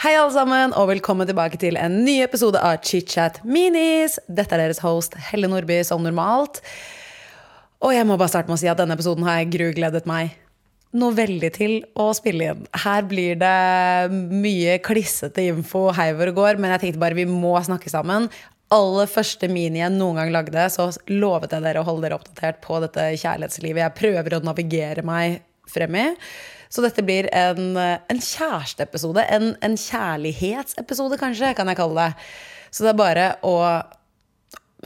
Hei, alle sammen, og velkommen tilbake til en ny episode av ChitChat Minis. Dette er deres host Helle Nordby som normalt. Og jeg må bare starte med å si at denne episoden har jeg grugledet meg noe veldig til å spille inn. Her blir det mye klissete info heiver og går, men jeg tenkte bare vi må snakke sammen. Aller første mini jeg noen gang lagde, så lovet jeg dere å holde dere oppdatert på dette kjærlighetslivet jeg prøver å navigere meg frem i. Så dette blir en, en kjæresteepisode. En, en kjærlighetsepisode, kanskje, kan jeg kalle det. Så det er bare å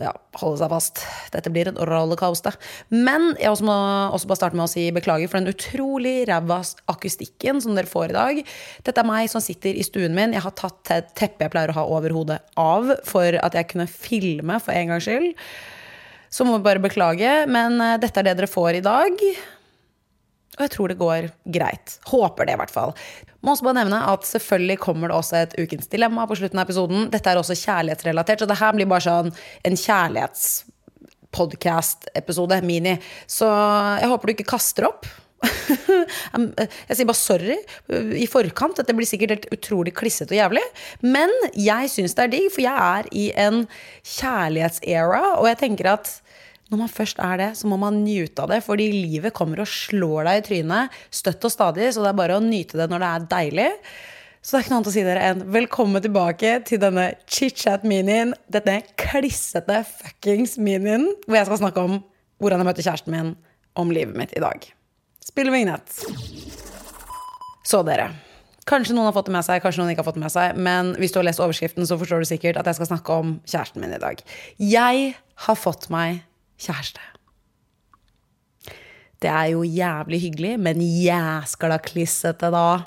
ja, holde seg fast. Dette blir en rollercoaster. Men jeg også må også bare starte med å si beklager for den utrolig ræva akustikken som dere får i dag. Dette er meg som sitter i stuen min. Jeg har tatt teppet jeg pleier å ha over hodet av for at jeg kunne filme for en gangs skyld. Så må vi bare beklage, men eh, dette er det dere får i dag. Og jeg tror det går greit. Håper det, i hvert fall. Må også bare nevne at selvfølgelig kommer det også et ukens dilemma på slutten av episoden. Dette er også kjærlighetsrelatert, så det her blir bare sånn en kjærlighetspodkast-episode, mini. Så jeg håper du ikke kaster opp. jeg sier bare sorry i forkant. Dette blir sikkert helt utrolig klissete og jævlig. Men jeg syns det er digg, for jeg er i en kjærlighetsera, og jeg tenker at når man først er det, så må man nyte av det. Fordi livet kommer og slår deg i trynet støtt og stadig, så det er bare å nyte det når det er deilig. Så det er ikke noe annet å si dere enn velkommen tilbake til denne chit-chat-minien. Denne klissete fuckings minien hvor jeg skal snakke om hvordan jeg møtte kjæresten min, om livet mitt i dag. Spill vignett. Så dere. Kanskje noen har fått det med seg, kanskje noen ikke har fått det med seg. Men hvis du har lest overskriften, så forstår du sikkert at jeg skal snakke om kjæresten min i dag. Jeg har fått meg kjæreste. Det er jo jævlig hyggelig, men jæskla klissete, da.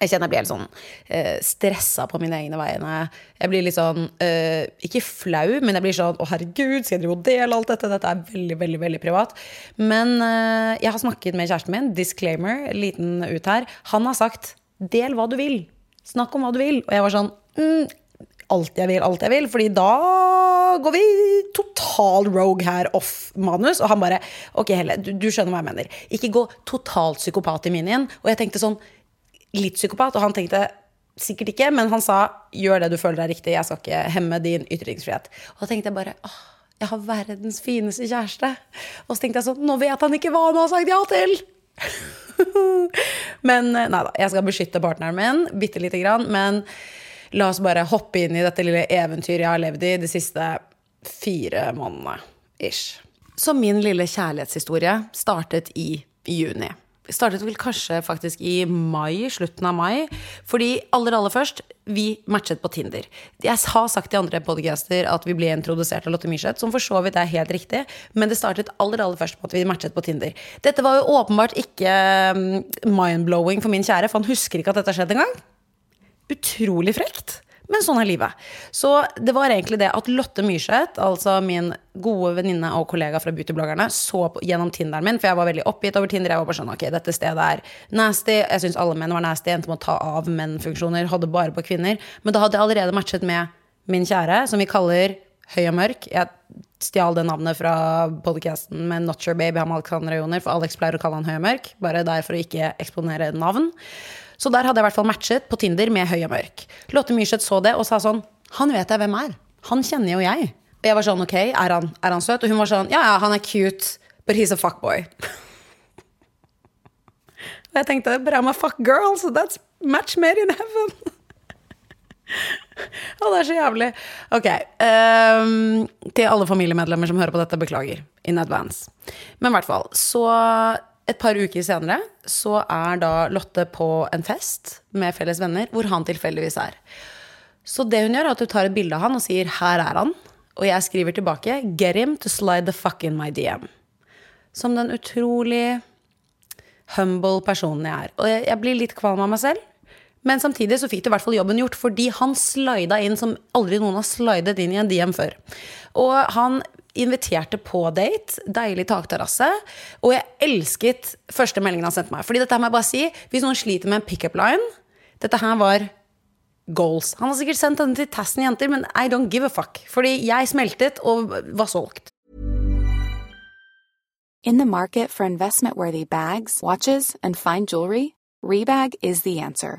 Jeg kjenner jeg blir helt sånn eh, stressa på mine egne vegne. Jeg blir litt sånn eh, Ikke flau, men jeg blir sånn Å, herregud, skal jeg drive og dele alt dette? Dette er veldig, veldig veldig privat. Men eh, jeg har snakket med kjæresten min. Disclaimer, liten ut her. Han har sagt 'del hva du vil'. Snakk om hva du vil. Og jeg var sånn mm, alt jeg vil, alt jeg vil. Fordi da går vi total rogue her off manus. Og han bare Ok, Helle, du, du skjønner hva jeg mener. Ikke gå totalt psykopat i minien. Og jeg tenkte sånn litt psykopat, og han tenkte sikkert ikke, men han sa gjør det du føler er riktig, jeg skal ikke hemme din ytringsfrihet. Og da tenkte jeg bare åh, jeg har verdens fineste kjæreste. Og så tenkte jeg sånn, nå vet han ikke hva han har sagt ja til! men nei da, jeg skal beskytte partneren min bitte lite grann. Men La oss bare hoppe inn i dette lille eventyret jeg har levd i de siste fire månedene. Ish. Så min lille kjærlighetshistorie startet i juni. Startet vel kanskje faktisk i mai, slutten av mai. Fordi aller, aller først, vi matchet på Tinder. Jeg har sagt i andre podcaster at vi ble introdusert av Lotte Myrseth, som for så vidt er helt riktig, men det startet aller, aller først på at vi matchet på Tinder. Dette var jo åpenbart ikke mm, mind-blowing for min kjære, for han husker ikke at dette skjedde engang utrolig frekt. Men sånn er livet. Så det var egentlig det at Lotte Myrseth, altså min gode venninne og kollega fra Beautybloggerne, så på, gjennom Tinderen min, for jeg var veldig oppgitt over Tinder. Jeg var bare sånn, ok, dette stedet er nasty. Jeg syns alle menn var nasty. Endte med å ta av menn-funksjoner. Hadde bare på kvinner. Men da hadde jeg allerede matchet med min kjære, som vi kaller Høy og mørk. Jeg stjal det navnet fra podcasten med Not Your Baby av Alexander Joner, for Alex pleier å kalle han høy og mørk. Bare der for å ikke eksponere navn. Så der hadde jeg i hvert fall matchet på Tinder med høy og mørk. Lotte Myrseth så det og sa sånn Han vet jeg hvem er. Han kjenner jo jeg. Og jeg var sånn ok, er han, er han søt? Og hun var sånn ja ja, han er cute, but he's a fuckboy. og jeg tenkte but I'm a fuck girl, so that's match made in heaven. Å, det er så jævlig. Ok. Um, til alle familiemedlemmer som hører på dette, beklager in advance. Men i hvert fall, så et par uker senere så er da Lotte på en fest med felles venner, hvor han tilfeldigvis er. Så det hun gjør, er at hun tar et bilde av han og sier 'her er han'. Og jeg skriver tilbake 'get him to slide the fuck in my DM'. Som den utrolig humble personen jeg er. Og jeg, jeg blir litt kvalm av meg selv. Men samtidig så fikk du i hvert fall jobben gjort, fordi han slida inn som aldri noen har slidet inn i en DM før. Og han inviterte på date. Deilig takterrasse. Og jeg elsket første meldingen han sendte meg. Fordi dette må jeg bare si, hvis noen sliter med en pickup line Dette her var goals. Han har sikkert sendt denne til Tassen jenter, men I don't give a fuck. Fordi jeg smeltet og var solgt. In the market for investment worthy bags, watches, and fine jewelry, Rebag is the answer.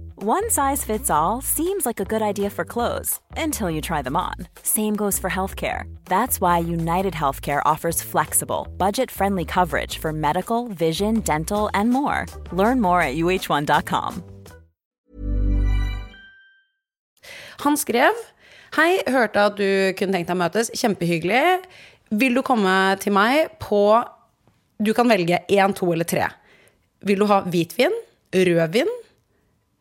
One size fits all seems like a good idea for clothes until you try them on. Same goes for healthcare. That's why United Healthcare offers flexible, budget friendly coverage for medical, vision, dental, and more. Learn more at uh1.com. Han skrev Hei, hørte at du kunne tenkt deg å møtes. Kjempehyggelig. Vil du komme til meg på Du kan velge én, to eller tre. Vil du ha hvitvin, rødvin,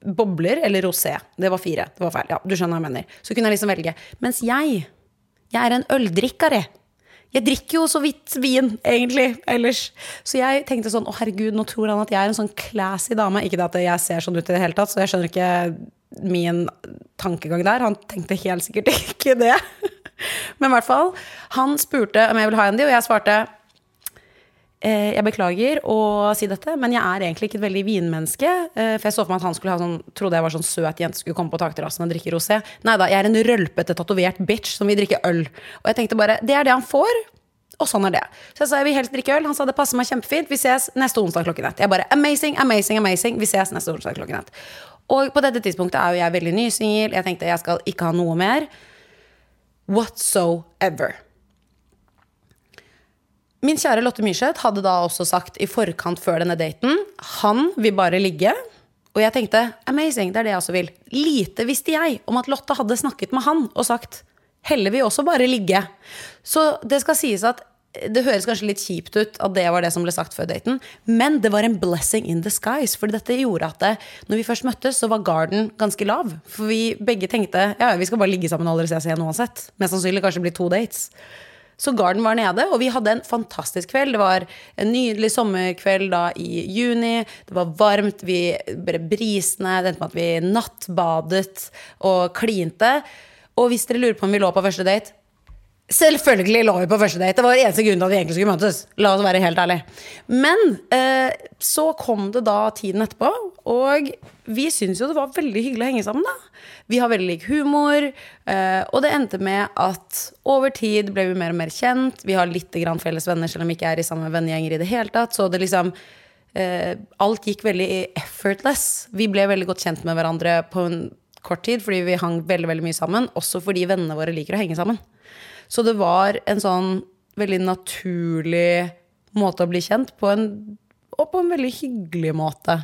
bobler eller rosé? Det var fire. Det var feil. Ja, du skjønner hva jeg mener. Så kunne jeg liksom velge. Mens jeg, jeg er en øldrikker, Jeg drikker jo så vidt vin, egentlig, ellers. Så jeg tenkte sånn, å herregud, nå tror han at jeg er en sånn classy dame. Ikke at jeg ser sånn ut i det hele tatt, så jeg skjønner ikke min tankegang der. Han tenkte helt sikkert ikke det. Men i hvert fall, han spurte om jeg ville ha en de, og jeg svarte jeg beklager å si dette, men jeg er egentlig ikke et veldig vinmenneske. Eh, for jeg så for meg at han skulle ha sånn, trodde jeg var sånn søt jente skulle komme på takterrassen og drikke rosé. Nei da, jeg er en rølpete, tatovert bitch som vil drikke øl. Og jeg tenkte bare, det er det han får. Og sånn er det. Så jeg sa jeg vil helst drikke øl. Han sa det passer meg kjempefint. Vi ses neste onsdag klokken ett. Jeg bare amazing, amazing, amazing. Vi ses neste onsdag klokken ett. Og på dette tidspunktet er jo jeg veldig nysingel. Jeg tenkte jeg skal ikke ha noe mer. Whatsoever. Min kjære Lotte Myrseth hadde da også sagt i forkant før denne daten han vil bare ligge. Og jeg tenkte amazing, det er det jeg også vil. Lite visste jeg om at Lotte hadde snakket med han og sagt Helle vil også bare ligge. Så det skal sies at det høres kanskje litt kjipt ut at det var det som ble sagt før daten, men det var en blessing in disguise. For dette gjorde at det, når vi først møttes, så var garden ganske lav. For vi begge tenkte ja, vi skal bare ligge sammen og aldri ses igjen uansett. Mest sannsynlig kanskje bli to dates. Så garden var nede, og vi hadde en fantastisk kveld. Det var en nydelig sommerkveld da i juni. Det var varmt, vi ble brisende. Det endte med at vi nattbadet og klinte. Og hvis dere lurer på om vi lå på første date Selvfølgelig lå vi på første date. Det var eneste grunn til at vi egentlig skulle møtes. La oss være helt ærlige. Men eh, så kom det da tiden etterpå, og vi syntes jo det var veldig hyggelig å henge sammen, da. Vi har veldig lik humor, eh, og det endte med at over tid ble vi mer og mer kjent. Vi har litt grann felles venner, selv om vi ikke er i samme vennegjenger i det hele tatt. Så det liksom eh, Alt gikk veldig effortless. Vi ble veldig godt kjent med hverandre på en kort tid fordi vi hang veldig, veldig mye sammen. Også fordi vennene våre liker å henge sammen. Så det var en sånn veldig naturlig måte å bli kjent på, en, og på en veldig hyggelig måte.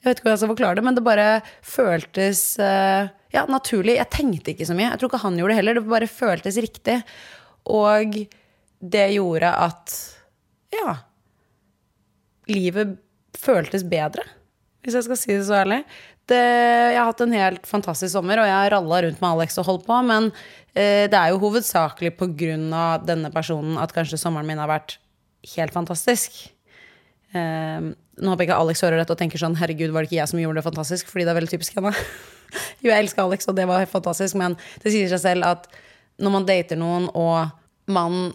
Jeg vet ikke hvordan jeg skal forklare det, men det bare føltes uh, ja, naturlig. Jeg tenkte ikke så mye. Jeg tror ikke han gjorde det heller. Det bare føltes riktig. Og det gjorde at ja livet føltes bedre, hvis jeg skal si det så ærlig. Det, jeg har hatt en helt fantastisk sommer, og jeg har ralla rundt med Alex og holdt på. Men eh, det er jo hovedsakelig pga. denne personen at kanskje sommeren min har vært helt fantastisk. Eh, nå håper jeg ikke Alex hører dette og tenker sånn Herregud, var det ikke jeg som gjorde det fantastisk? Fordi det er veldig typisk henne. jo, jeg elsker Alex, og det var helt fantastisk, men det sier seg selv at når man dater noen, og man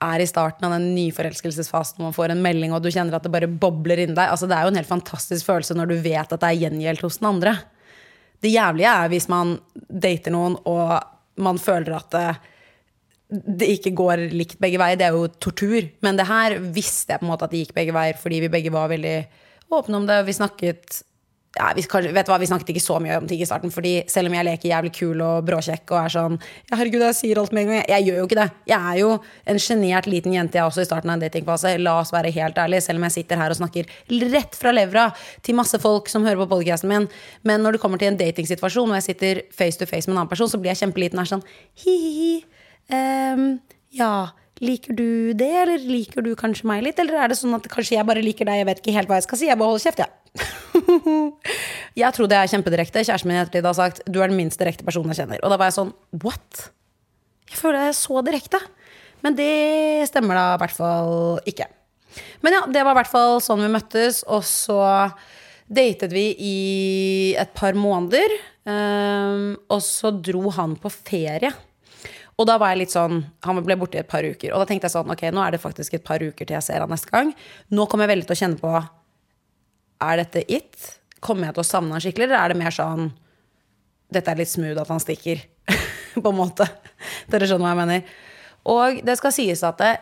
er i starten av den nyforelskelsesfasen, man får en melding, og du kjenner at det bare bobler inni deg. Altså, det er jo en helt fantastisk følelse når du vet at det er gjengjeldt hos den andre. Det jævlige er hvis man dater noen, og man føler at det, det ikke går likt begge veier. Det er jo tortur. Men det her visste jeg på en måte at det gikk begge veier, fordi vi begge var veldig åpne om det. Vi snakket ja, vi, vet du hva, vi snakket ikke så mye om ting i starten, fordi selv om jeg leker jævlig kul og bråkjekk og er sånn ja, herregud, jeg sier alt med en gang. Jeg gjør jo ikke det. Jeg er jo en sjenert liten jente, jeg også, i starten av en datingfase. La oss være helt ærlige, selv om jeg sitter her og snakker rett fra levra til masse folk som hører på podcasten min. Men når det kommer til en datingsituasjon, og jeg sitter face to face med en annen person, så blir jeg kjempeliten og er sånn hi-hi-hi. Um, ja, liker du det, eller liker du kanskje meg litt? Eller er det sånn at kanskje jeg bare liker deg, jeg vet ikke helt hva jeg skal si, jeg bare holder kjeft, jeg. Ja. jeg trodde jeg er kjempedirekte. Kjæresten min ettertid har sagt du er den minst direkte personen jeg kjenner. Og da var jeg sånn what? Jeg føler jeg er så direkte. Men det stemmer da i hvert fall ikke. Men ja, det var i hvert fall sånn vi møttes. Og så datet vi i et par måneder. Um, og så dro han på ferie. Og da var jeg litt sånn Han ble borte i et par uker. Og da tenkte jeg sånn Ok, nå er det faktisk et par uker til jeg ser han neste gang. Nå kommer jeg veldig til å kjenne på er dette it? Kommer jeg til å savne han skikkelig, eller er det mer sånn Dette er litt smooth at han stikker, på en måte. Dere skjønner hva jeg mener. Og det skal sies at det,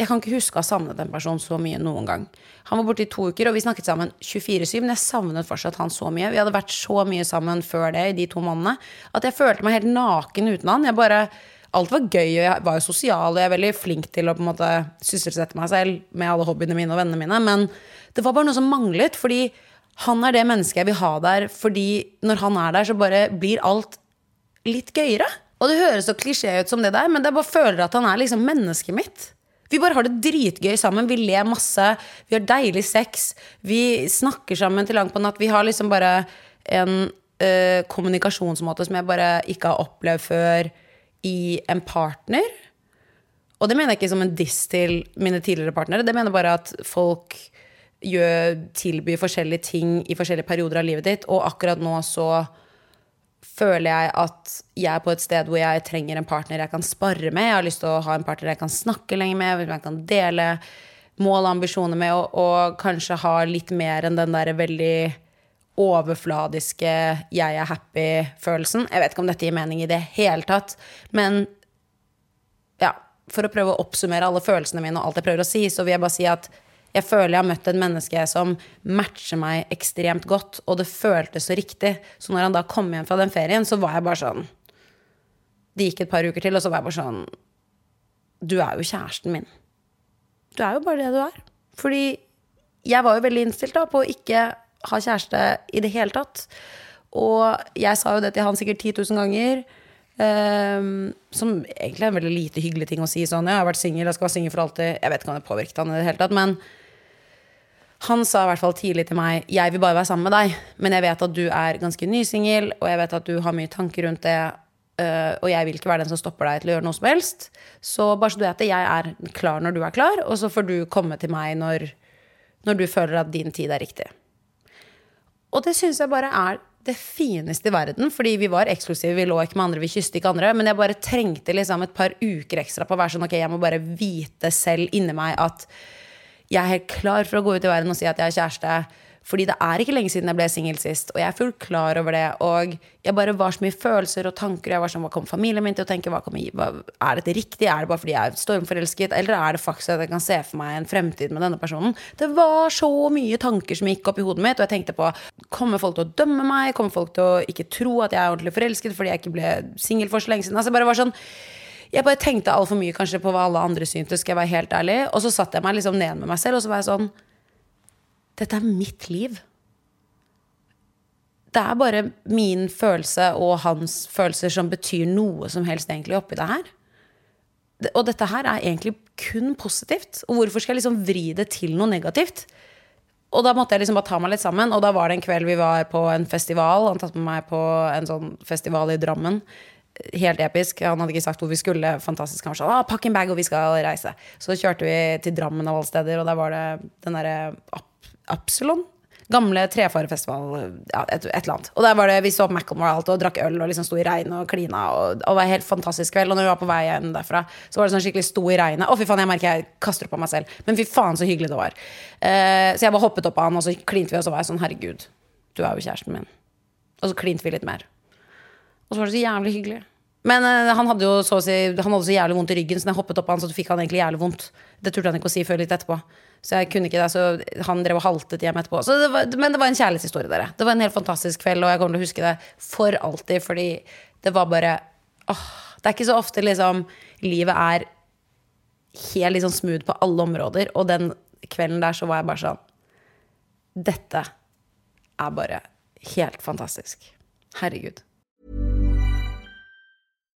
jeg kan ikke huske å ha savnet en person så mye noen gang. Han var borte i to uker, og vi snakket sammen 24-7, men jeg savnet fortsatt han så mye. Vi hadde vært så mye sammen før det, i de to månedene, at jeg følte meg helt naken uten han. Jeg bare, alt var gøy, og jeg var jo sosial, og jeg er veldig flink til å på en måte sysselsette meg selv med alle hobbyene mine og vennene mine, men det var bare noe som manglet, fordi han er det mennesket jeg vil ha der. Fordi når han er der, så bare blir alt litt gøyere. Og det høres så klisjé ut som det der, men jeg bare føler at han er liksom mennesket mitt. Vi bare har det dritgøy sammen. Vi ler masse. Vi har deilig sex. Vi snakker sammen til langt på natt. Vi har liksom bare en øh, kommunikasjonsmåte som jeg bare ikke har opplevd før i en partner. Og det mener jeg ikke som en diss til mine tidligere partnere. Det mener bare at folk gjør, tilbyr forskjellige ting i forskjellige perioder av livet ditt. Og akkurat nå så føler jeg at jeg er på et sted hvor jeg trenger en partner jeg kan spare med. Jeg har lyst til å ha en partner jeg kan snakke lenger med, jeg kan dele mål og ambisjoner med, og, og kanskje ha litt mer enn den derre veldig overfladiske 'jeg er happy'-følelsen. Jeg vet ikke om dette gir mening i det hele tatt, men ja, for å prøve å oppsummere alle følelsene mine og alt jeg prøver å si, så vil jeg bare si at jeg føler jeg har møtt en menneske som matcher meg ekstremt godt, og det føltes så riktig. Så når han da kom hjem fra den ferien, så var jeg bare sånn Det gikk et par uker til, og så var jeg bare sånn Du er jo kjæresten min. Du er jo bare det du er. Fordi jeg var jo veldig innstilt da på å ikke ha kjæreste i det hele tatt. Og jeg sa jo det til han sikkert 10 000 ganger. Um, som egentlig er en veldig lite hyggelig ting å si. Sånn, jeg har vært singel, jeg skal være singel for alltid. Jeg vet ikke om det påvirket han i det hele tatt. Men han sa i hvert fall tidlig til meg jeg vil bare være sammen med deg, men jeg vet at du er ganske nysingel, og jeg vet at du har mye tanker rundt det, uh, og jeg vil ikke være den som stopper deg til å gjøre noe som helst. Så bare så du vet det, jeg er klar når du er klar, og så får du komme til meg når, når du føler at din tid er riktig. Og det syns jeg bare er det fineste i verden, fordi vi var eksklusive, vi lå ikke med andre, vi kysset ikke andre. Men jeg bare trengte liksom et par uker ekstra på å være sånn ok, jeg må bare vite selv inni meg at jeg er helt klar for å gå ut i verden og si at jeg har kjæreste. Fordi det er ikke lenge siden jeg ble singel sist, og jeg er fullt klar over det. Og jeg bare var så mye følelser og tanker. Jeg var sånn, Hva kommer familien min til å tenke? Kommer, hva, er dette riktig? Er det bare fordi jeg er stormforelsket? Eller er det faktisk at jeg kan se for meg en fremtid med denne personen? Det var så mye tanker som gikk opp i hodet mitt, og jeg tenkte på Kommer folk til å dømme meg? Kommer folk til å ikke tro at jeg er ordentlig forelsket fordi jeg ikke ble singel for så lenge siden? Altså, jeg bare var sånn jeg bare tenkte altfor mye kanskje på hva alle andre syntes, skal jeg være helt ærlig. Og så satte jeg meg liksom ned med meg selv, og så var jeg sånn Dette er mitt liv. Det er bare min følelse og hans følelser som betyr noe som helst egentlig oppi det her. Og dette her er egentlig kun positivt. Og hvorfor skal jeg liksom vri det til noe negativt? Og da måtte jeg liksom bare ta meg litt sammen. Og da var det en kveld vi var på en festival. Han tatt med meg på en sånn festival i Drammen helt episk. Han hadde ikke sagt hvor vi skulle. Fantastisk. Han var sånn, ah, pakk en bag, og vi skal reise. Så kjørte vi til Drammen av alle steder, og der var det den derre Absalon. Gamle Trefarefestival, ja, et, et, eller annet. Og der var det, vi så på Macclemore og alt, og drakk øl og liksom sto i regn og klina. Og, og var helt fantastisk kveld. Og når vi var på vei hjem derfra, så var det sånn skikkelig sto i regnet. Å, fy faen, jeg merker jeg kaster opp på meg selv. Men fy faen, så hyggelig det var. Uh, så jeg bare hoppet opp av han, og så klinte vi, og så var jeg sånn, herregud, du er jo kjæresten min. Og så klinte vi litt mer. Og så var det så jævlig hyggelig. Men uh, han hadde jo så, si, han hadde så jævlig vondt i ryggen, så da jeg hoppet opp av han, så fikk han egentlig jævlig vondt. Det turte han ikke å si før litt etterpå. Så jeg kunne ikke det, så han drev og haltet hjem etterpå. Det var, men det var en kjærlighetshistorie, dere. Det var en helt fantastisk kveld, og jeg kommer til å huske det for alltid, fordi det var bare åh, Det er ikke så ofte liksom livet er helt liksom smooth på alle områder, og den kvelden der så var jeg bare sånn Dette er bare helt fantastisk. Herregud.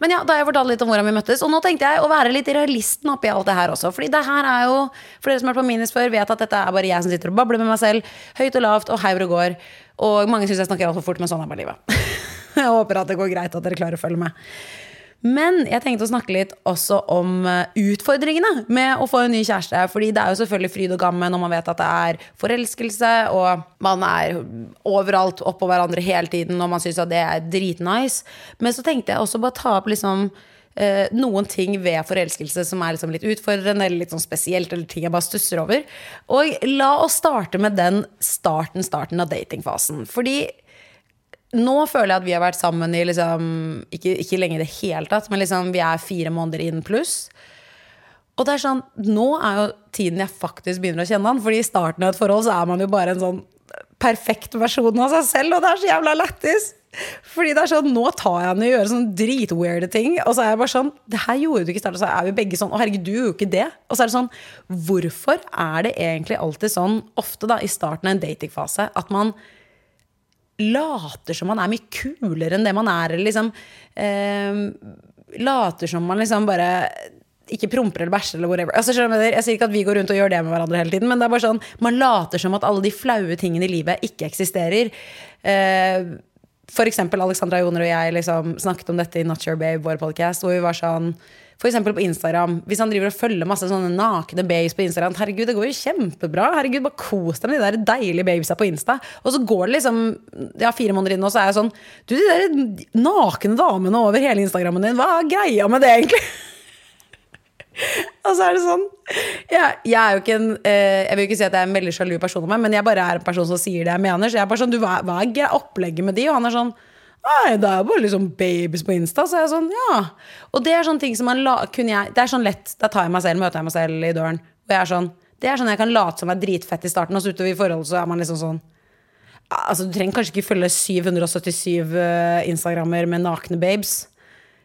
Men ja, da har jeg fortalt litt om hvordan vi møttes. Og nå tenkte jeg å være litt realisten oppi alt det her også. Fordi det her er jo, for dere som har vært på Minis før, vet at dette er bare jeg som sitter og babler med meg selv. Høyt og lavt og hauger og går. Og mange syns jeg snakker altfor fort, men sånn er bare livet. jeg håper at det går greit, at dere klarer å følge med. Men jeg tenkte å snakke litt også om eh, utfordringene med å få en ny kjæreste. Fordi det er jo selvfølgelig fryd og gammen når man vet at det er forelskelse, og man er overalt oppå hverandre hele tiden, og man syns at det er dritnice. Men så tenkte jeg også bare ta opp liksom eh, noen ting ved forelskelse som er liksom litt utfordrende eller litt sånn spesielt, eller ting jeg bare stusser over. Og la oss starte med den starten, starten av datingfasen. Fordi nå føler jeg at vi har vært sammen i liksom Ikke, ikke lenge i det hele tatt, men liksom vi er fire måneder inn pluss. Og det er sånn, nå er jo tiden jeg faktisk begynner å kjenne han. Fordi i starten av et forhold så er man jo bare en sånn perfekt versjon av seg selv, og det er så jævla lættis. Fordi det er sånn, nå tar jeg han i å gjøre sånne dritweirde ting, og så er jeg bare sånn Det her gjorde du ikke i starten, og så er vi begge sånn Å, herregud, du gjorde jo ikke det. Og så er det sånn Hvorfor er det egentlig alltid sånn, ofte da, i starten av en datingfase, at man later som man er mye kulere enn det man er, eller liksom eh, Later som man liksom bare ikke promper eller bæsjer eller whatever. Altså, jeg, jeg sier ikke at vi går rundt og gjør det med hverandre hele tiden, men det er bare sånn, man later som at alle de flaue tingene i livet ikke eksisterer. Eh, for eksempel Alexandra Joner og jeg liksom snakket om dette i Not Your Babe, vår podcast, hvor vi var sånn eksempel på Instagram. Hvis han driver og følger masse sånne nakne babes på Instagram Herregud, det går jo kjempebra. Herregud, Bare kos deg med de der deilige babesa på Insta. Og så går det liksom ja, fire måneder inn, og så er jeg sånn Du, de der nakne damene over hele Instagrammen din, hva er greia med det, egentlig? Og så er det sånn jeg, jeg, er jo ikke en eh, Jeg vil ikke si at jeg er en veldig sjalu person, av meg, men jeg bare er en person som sier det jeg mener. Så jeg er bare sånn, du, hva, hva er opplegget med de? Og han er sånn Nei, det er bare liksom babies på Insta. Så er jeg sånn, ja. Og det er sånne ting som man la, kunne jeg Det er sånn lett. Da tar jeg meg selv, møter jeg meg selv i døren. Og jeg er sånn Det er sånn jeg kan late som jeg er dritfett i starten, og så utover i forholdet så er man liksom sånn Altså, du trenger kanskje ikke følge 777 uh, Instagrammer med nakne babes.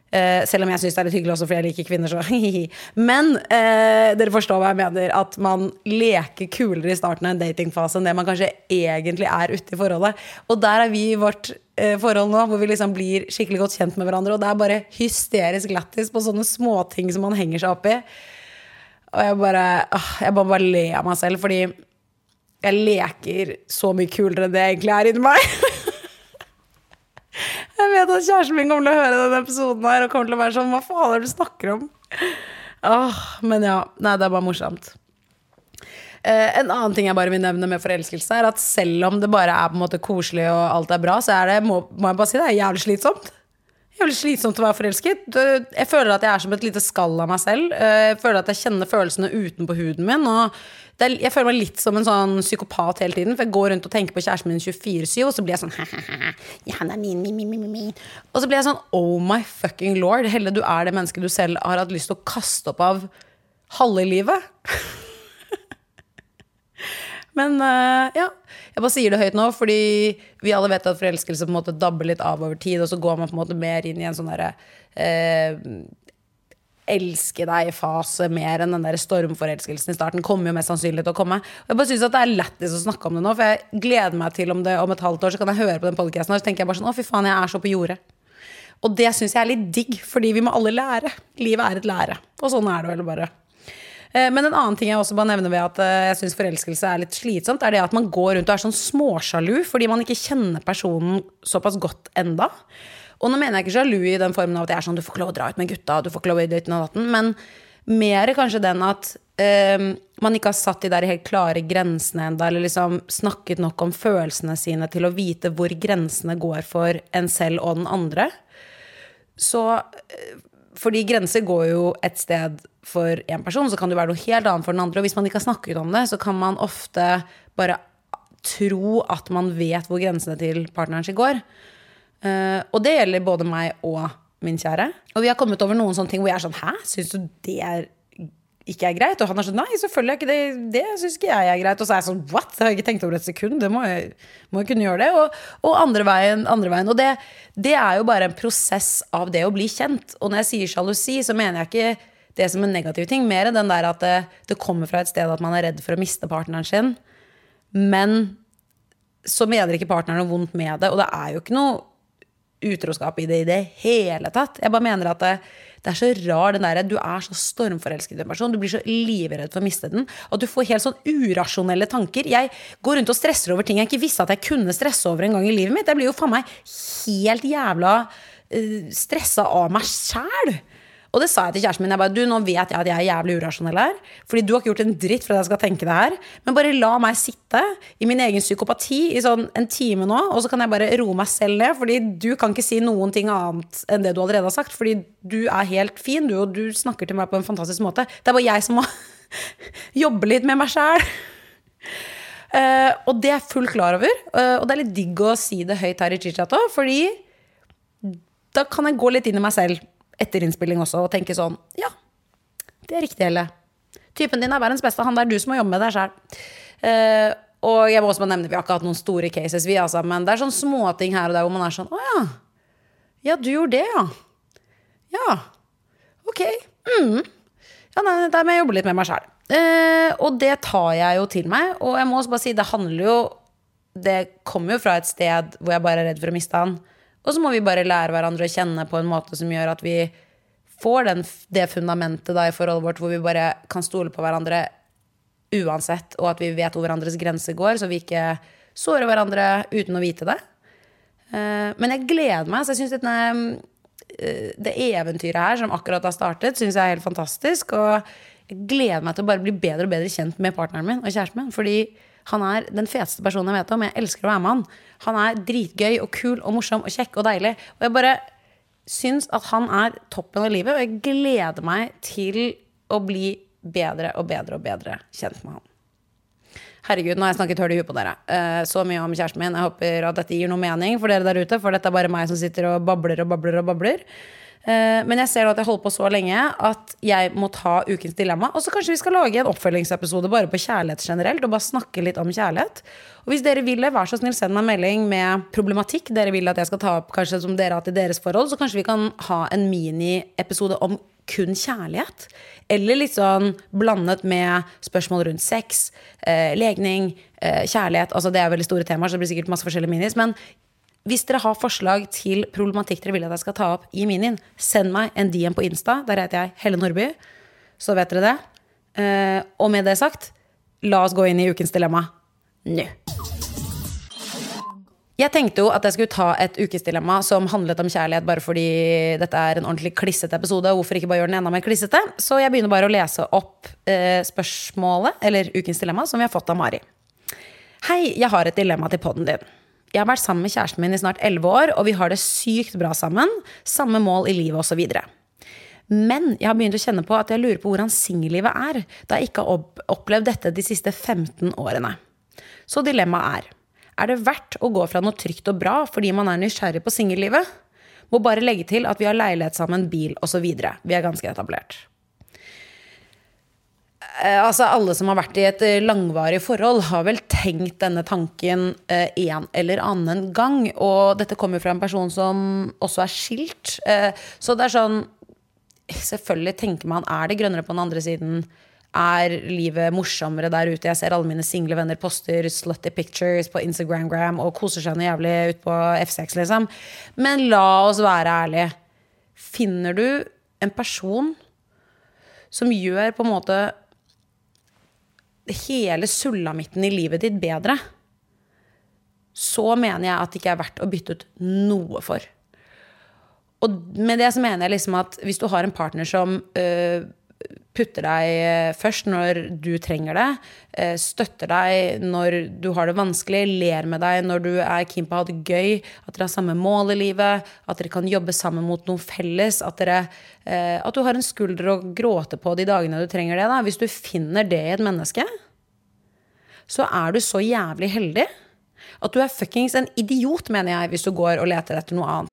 Uh, selv om jeg syns det er litt hyggelig også fordi jeg liker kvinner, så Men uh, dere forstår hva jeg mener. At man leker kulere i starten av en datingfase enn det man kanskje egentlig er ute i forholdet. Og der er vi i vårt uh, forhold nå, hvor vi liksom blir skikkelig godt kjent med hverandre. Og det er bare hysterisk lættis på sånne småting som man henger seg opp i. Og jeg bare, jeg bare, bare le av meg selv, fordi jeg leker så mye kulere enn det egentlig er inni meg. jeg vet at kjæresten min kommer til å høre denne episoden her og kommer til å være sånn Hva faen er det du snakker om? Åh, men ja. Nei, det er bare morsomt. Eh, en annen ting jeg bare vil nevne med forelskelse, er at selv om det bare er på en måte koselig og alt er bra, så er det, må, må jeg bare si det, er jævlig slitsomt. Jævlig slitsomt å være forelsket. Jeg føler at jeg er som et lite skall av meg selv. Eh, Jeg føler at jeg kjenner følelsene utenpå huden min. Det er, jeg føler meg litt som en sånn psykopat hele tiden. For jeg går rundt og tenker på kjæresten min 24-7, og så blir jeg sånn ja, han er min, min, min, min. Og så blir jeg sånn oh my fucking lord. Helle, du er det mennesket du selv har hatt lyst til å kaste opp av halve livet. Men uh, ja, jeg bare sier det høyt nå, fordi vi alle vet at forelskelse på en måte dabber litt av over tid, og så går man på en måte mer inn i en sånn derre uh, elske deg-fase mer enn den der stormforelskelsen i starten kommer jo mest sannsynlig til å komme. Og jeg bare synes at det er lættis å snakke om det nå, for jeg gleder meg til om det om et halvt år så kan jeg høre på den podcasten og så tenker jeg bare sånn, å fy faen, jeg er så på jordet. Og det syns jeg er litt digg, fordi vi må alle lære. Livet er et lære. Og sånn er det vel bare. Eh, Men en annen ting jeg også bare nevner ved at eh, jeg syns forelskelse er litt slitsomt, er det at man går rundt og er sånn småsjalu fordi man ikke kjenner personen såpass godt enda. Og nå mener jeg ikke sjalu i den formen av at jeg er sånn du får ikke lov å dra ut med gutta, du får ikke lov å ditten og datten, men mer kanskje den at eh, man ikke har satt de der helt klare grensene enda, eller liksom snakket nok om følelsene sine til å vite hvor grensene går for en selv og den andre. Så fordi grenser går jo et sted for én person, så kan det være noe helt annet for den andre. Og hvis man ikke har snakket om det, så kan man ofte bare tro at man vet hvor grensene til partneren sin går. Uh, og det gjelder både meg og min kjære. Og vi har kommet over noen sånne ting hvor jeg er sånn Hæ, syns du det er ikke er greit? Og han er sånn Nei, selvfølgelig er ikke det Det syns ikke jeg er greit. Og så er jeg sånn What? Det har jeg ikke tenkt over et sekund. Det må jeg, må jeg kunne gjøre det. Og, og andre veien. Andre veien. Og det, det er jo bare en prosess av det å bli kjent. Og når jeg sier sjalusi, så mener jeg ikke det som en negativ ting. Mer den der at det, det kommer fra et sted at man er redd for å miste partneren sin. Men så mener ikke partneren noe vondt med det. Og det er jo ikke noe utroskap i det i det hele tatt. Jeg bare mener at det, det er så rar den der, Du er så stormforelsket i en person, du blir så livredd for å miste den, at du får helt sånn urasjonelle tanker. Jeg går rundt og stresser over ting jeg ikke visste at jeg kunne stresse over en gang i livet mitt. Jeg blir jo faen meg helt jævla uh, stressa av meg sjæl. Og det sa jeg til kjæresten min. Jeg bare, du, nå vet jeg at jeg er jævlig urasjonell her. Fordi du har ikke gjort en dritt for at jeg skal tenke det her. Men bare la meg sitte i min egen psykopati i sånn en time nå, og så kan jeg bare roe meg selv ned. Fordi du kan ikke si noen ting annet enn det du allerede har sagt. Fordi du er helt fin, du, og du snakker til meg på en fantastisk måte. Det er bare jeg som må jobbe litt med meg sjæl. Uh, og det er jeg fullt klar over. Uh, og det er litt digg å si det høyt her i chit-chat òg, fordi da kan jeg gå litt inn i meg selv etter innspilling også og tenke sånn Ja, det er riktig, Helle. Typen din er verdens beste. Han der er du som må jobbe med deg sjæl. Uh, og jeg må også nevne, vi har ikke hatt noen store cases, vi altså, men det er sånn småting her og der hvor man er sånn Å ja. Ja, du gjorde det, ja. Ja. Ok. Mm. Ja, nei, der må jeg jobbe litt med meg sjæl. Uh, og det tar jeg jo til meg. Og jeg må også bare si, det handler jo Det kommer jo fra et sted hvor jeg bare er redd for å miste han. Og så må vi bare lære hverandre å kjenne på en måte som gjør at vi får den, det fundamentet da, i forholdet vårt hvor vi bare kan stole på hverandre uansett, og at vi vet hvor hverandres grenser går, så vi ikke sårer hverandre uten å vite det. Eh, men jeg gleder meg. Så jeg synes denne, eh, det eventyret her som akkurat har startet, syns jeg er helt fantastisk. Og jeg gleder meg til å bare bli bedre og bedre kjent med partneren min og kjæresten min. Fordi han er den feteste personen jeg vet om. Jeg elsker å være med han. Han er dritgøy og kul og morsom og kjekk og deilig. Og jeg bare syns at han er toppen av livet, og jeg gleder meg til å bli bedre og bedre og bedre kjent med han. Herregud, nå har jeg snakket høl i huet på dere. Eh, Så mye om kjæresten min. Jeg håper at dette gir noe mening for dere der ute, for dette er bare meg som sitter og babler og babler og babler. Eh, Men jeg ser at jeg holder på så lenge at jeg må ta ukens dilemma. Og så kanskje vi skal lage en oppfølgingsepisode bare på kjærlighet generelt, og bare snakke litt om kjærlighet. Og hvis dere vil det, vær så snill, send meg en melding med problematikk dere vil at jeg skal ta opp, kanskje som dere har hatt i deres forhold, så kanskje vi kan ha en miniepisode om kun kjærlighet. Eller litt sånn blandet med spørsmål rundt sex, eh, legning, eh, kjærlighet. Altså det er veldig store temaer, så det blir sikkert masse forskjellige minis. Men hvis dere har forslag til problematikk dere vil at jeg skal ta opp i minien, send meg en DM på Insta. Der heter jeg Helle Nordby. Så vet dere det. Eh, og med det sagt, la oss gå inn i ukens dilemma nå. Jeg tenkte jo at jeg skulle ta et ukesdilemma som handlet om kjærlighet, bare fordi dette er en ordentlig klissete episode. Hvorfor ikke bare gjøre den enda mer klissete? Så jeg begynner bare å lese opp eh, spørsmålet, eller ukens dilemma, som vi har fått av Mari. Hei, jeg har et dilemma til podden din. Jeg har vært sammen med kjæresten min i snart elleve år, og vi har det sykt bra sammen. Samme mål i livet osv. Men jeg har begynt å kjenne på at jeg lurer på hvordan singellivet er, da jeg ikke har opplevd dette de siste 15 årene. Så dilemmaet er er det verdt å gå fra noe trygt og bra fordi man er nysgjerrig på singellivet? Må bare legge til at vi har leilighet sammen, bil osv. Vi er ganske etablert. Eh, altså Alle som har vært i et eh, langvarig forhold, har vel tenkt denne tanken eh, en eller annen gang. Og dette kommer fra en person som også er skilt. Så det er sånn Selvfølgelig tenker man er det grønnere på den andre siden er livet morsommere der ute. Jeg ser alle mine single venner poster slutty pictures på Instagram og koser seg noe jævlig ut på F6, liksom. Men la oss være ærlige. Finner du en person som gjør på en måte hele sulamitten i livet ditt bedre, så mener jeg at det ikke er verdt å bytte ut noe for. Og med det så mener jeg liksom at hvis du har en partner som øh, putter deg eh, først når du trenger det. Eh, støtter deg når du har det vanskelig. Ler med deg når du er keen på å ha det gøy. At dere har samme mål i livet. At dere kan jobbe sammen mot noe felles. At, dere, eh, at du har en skulder å gråte på de dagene du trenger det. Da. Hvis du finner det i et menneske, så er du så jævlig heldig at du er fuckings en idiot, mener jeg, hvis du går og leter etter noe annet.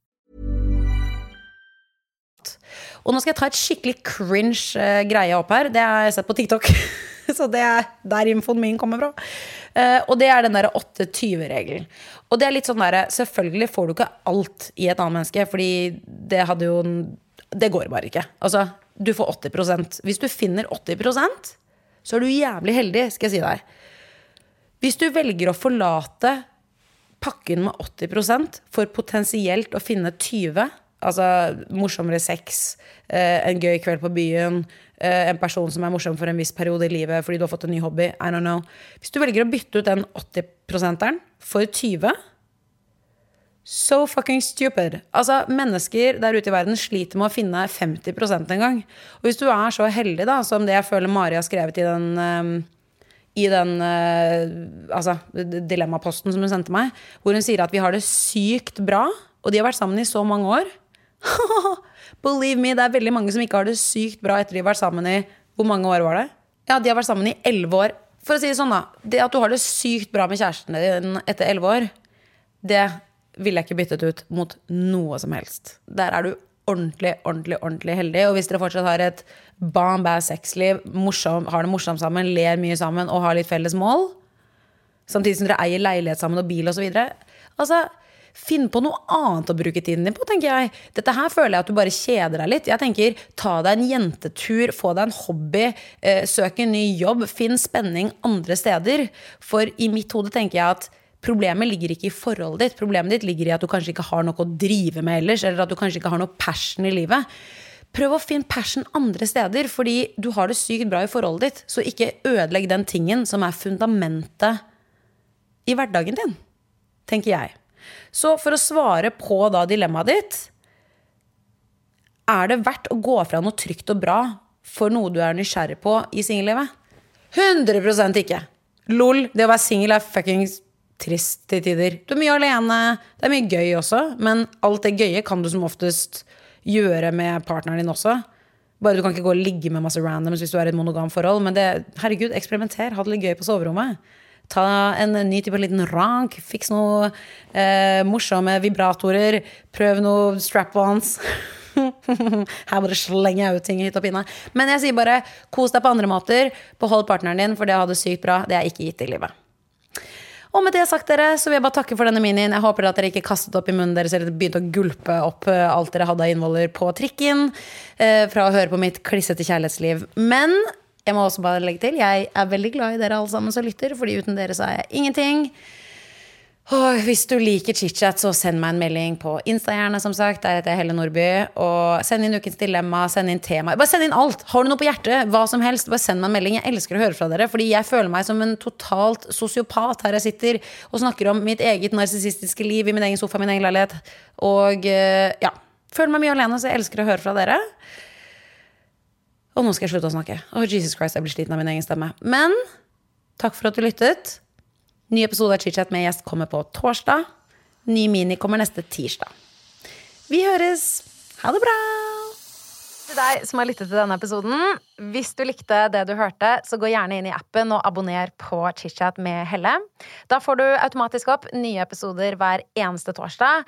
Og nå skal jeg ta et skikkelig cringe uh, greie opp her. Det har jeg sett på TikTok. Så det er der infoen min kommer fra. Uh, og det er den derre 8-20-regelen. Og det er litt sånn der, Selvfølgelig får du ikke alt i et annet menneske, fordi det hadde jo Det går bare ikke. Altså, du får 80% Hvis du finner 80% så er du jævlig heldig, skal jeg si deg. Hvis du velger å forlate pakken med 80% for potensielt å finne 20 Altså morsommere sex, eh, en gøy kveld på byen, eh, en person som er morsom for en viss periode i livet fordi du har fått en ny hobby. I don't know. Hvis du velger å bytte ut den 80% for 20 So fucking stupid. Altså, Mennesker der ute i verden sliter med å finne 50% en gang. Og hvis du er så heldig da, som det jeg føler Mari har skrevet i den um, i den uh, altså, dilemmaposten som hun sendte meg, hvor hun sier at vi har det sykt bra, og de har vært sammen i så mange år. Believe me, det er veldig mange som ikke har det sykt bra etter de har vært sammen i Hvor mange år var det? Ja, de har vært sammen i elleve år. For å si det sånn, da. Det at du har det sykt bra med kjæresten din etter elleve år, det ville jeg ikke byttet ut mot noe som helst. Der er du ordentlig, ordentlig, ordentlig heldig. Og hvis dere fortsatt har et bam bam sexliv, morsom, har det morsomt sammen, ler mye sammen og har litt felles mål, samtidig som dere eier leilighet sammen og bil osv. Altså, Finn på noe annet å bruke tiden din på, tenker jeg. Dette her føler jeg at du bare kjeder deg litt. Jeg tenker, Ta deg en jentetur, få deg en hobby, eh, søk en ny jobb, finn spenning andre steder. For i mitt hode tenker jeg at Problemet ligger ikke i forholdet ditt. Problemet ditt ligger i at du kanskje ikke har noe å drive med ellers, eller at du kanskje ikke har noe passion i livet. Prøv å finne passion andre steder, fordi du har det sykt bra i forholdet ditt. Så ikke ødelegg den tingen som er fundamentet i hverdagen din, tenker jeg. Så for å svare på da dilemmaet ditt Er det verdt å gå fra noe trygt og bra for noe du er nysgjerrig på i singellivet? 100% ikke! Lol, det å være singel er fuckings trist til tider. Du er mye alene. Det er mye gøy også, men alt det gøye kan du som oftest gjøre med partneren din også. Bare du kan ikke gå og ligge med masse randoms hvis du er i et monogam forhold. Men det, herregud, eksperimenter. Ha det litt gøy på soverommet. Ta en ny type liten rank. Fiks noe eh, morsomme vibratorer. Prøv noe strap-ons. Her bare slenger jeg ut ting i hytt og pinne. Men jeg sier bare kos deg på andre måter. Behold partneren din, for det å ha det sykt bra, det er ikke gitt i livet. Og med det sagt, dere, så vil jeg bare takke for denne minien. Jeg håper at dere ikke kastet opp i munnen deres eller begynte å gulpe opp eh, alt dere hadde av innvoller på trikken. Eh, fra å høre på mitt klissete kjærlighetsliv. Men jeg må også bare legge til, jeg er veldig glad i dere alle sammen som lytter, fordi uten dere så er jeg ingenting. Og hvis du liker chit-chat, så send meg en melding på Insta, gjerne, som sagt. Der heter jeg Helle Nordby. Og send inn ukens dilemma, send inn tema. Bare send inn alt! Har du noe på hjertet? Hva som helst. Bare send meg en melding. Jeg elsker å høre fra dere, fordi jeg føler meg som en totalt sosiopat her jeg sitter og snakker om mitt eget narsissistiske liv i min egen sofa, min egen leilighet. Og eh, ja. Føler meg mye alene, så jeg elsker å høre fra dere. Og nå skal jeg slutte å snakke. Å, Jesus Christ, jeg blir sliten av min egen stemme. Men takk for at du lyttet. Ny episode av ChitChat med gjest kommer på torsdag. Ny mini kommer neste tirsdag. Vi høres. Ha det bra! Til deg som har lyttet til denne episoden, hvis du likte det du hørte, så gå gjerne inn i appen og abonner på ChitChat med Helle. Da får du automatisk opp nye episoder hver eneste torsdag.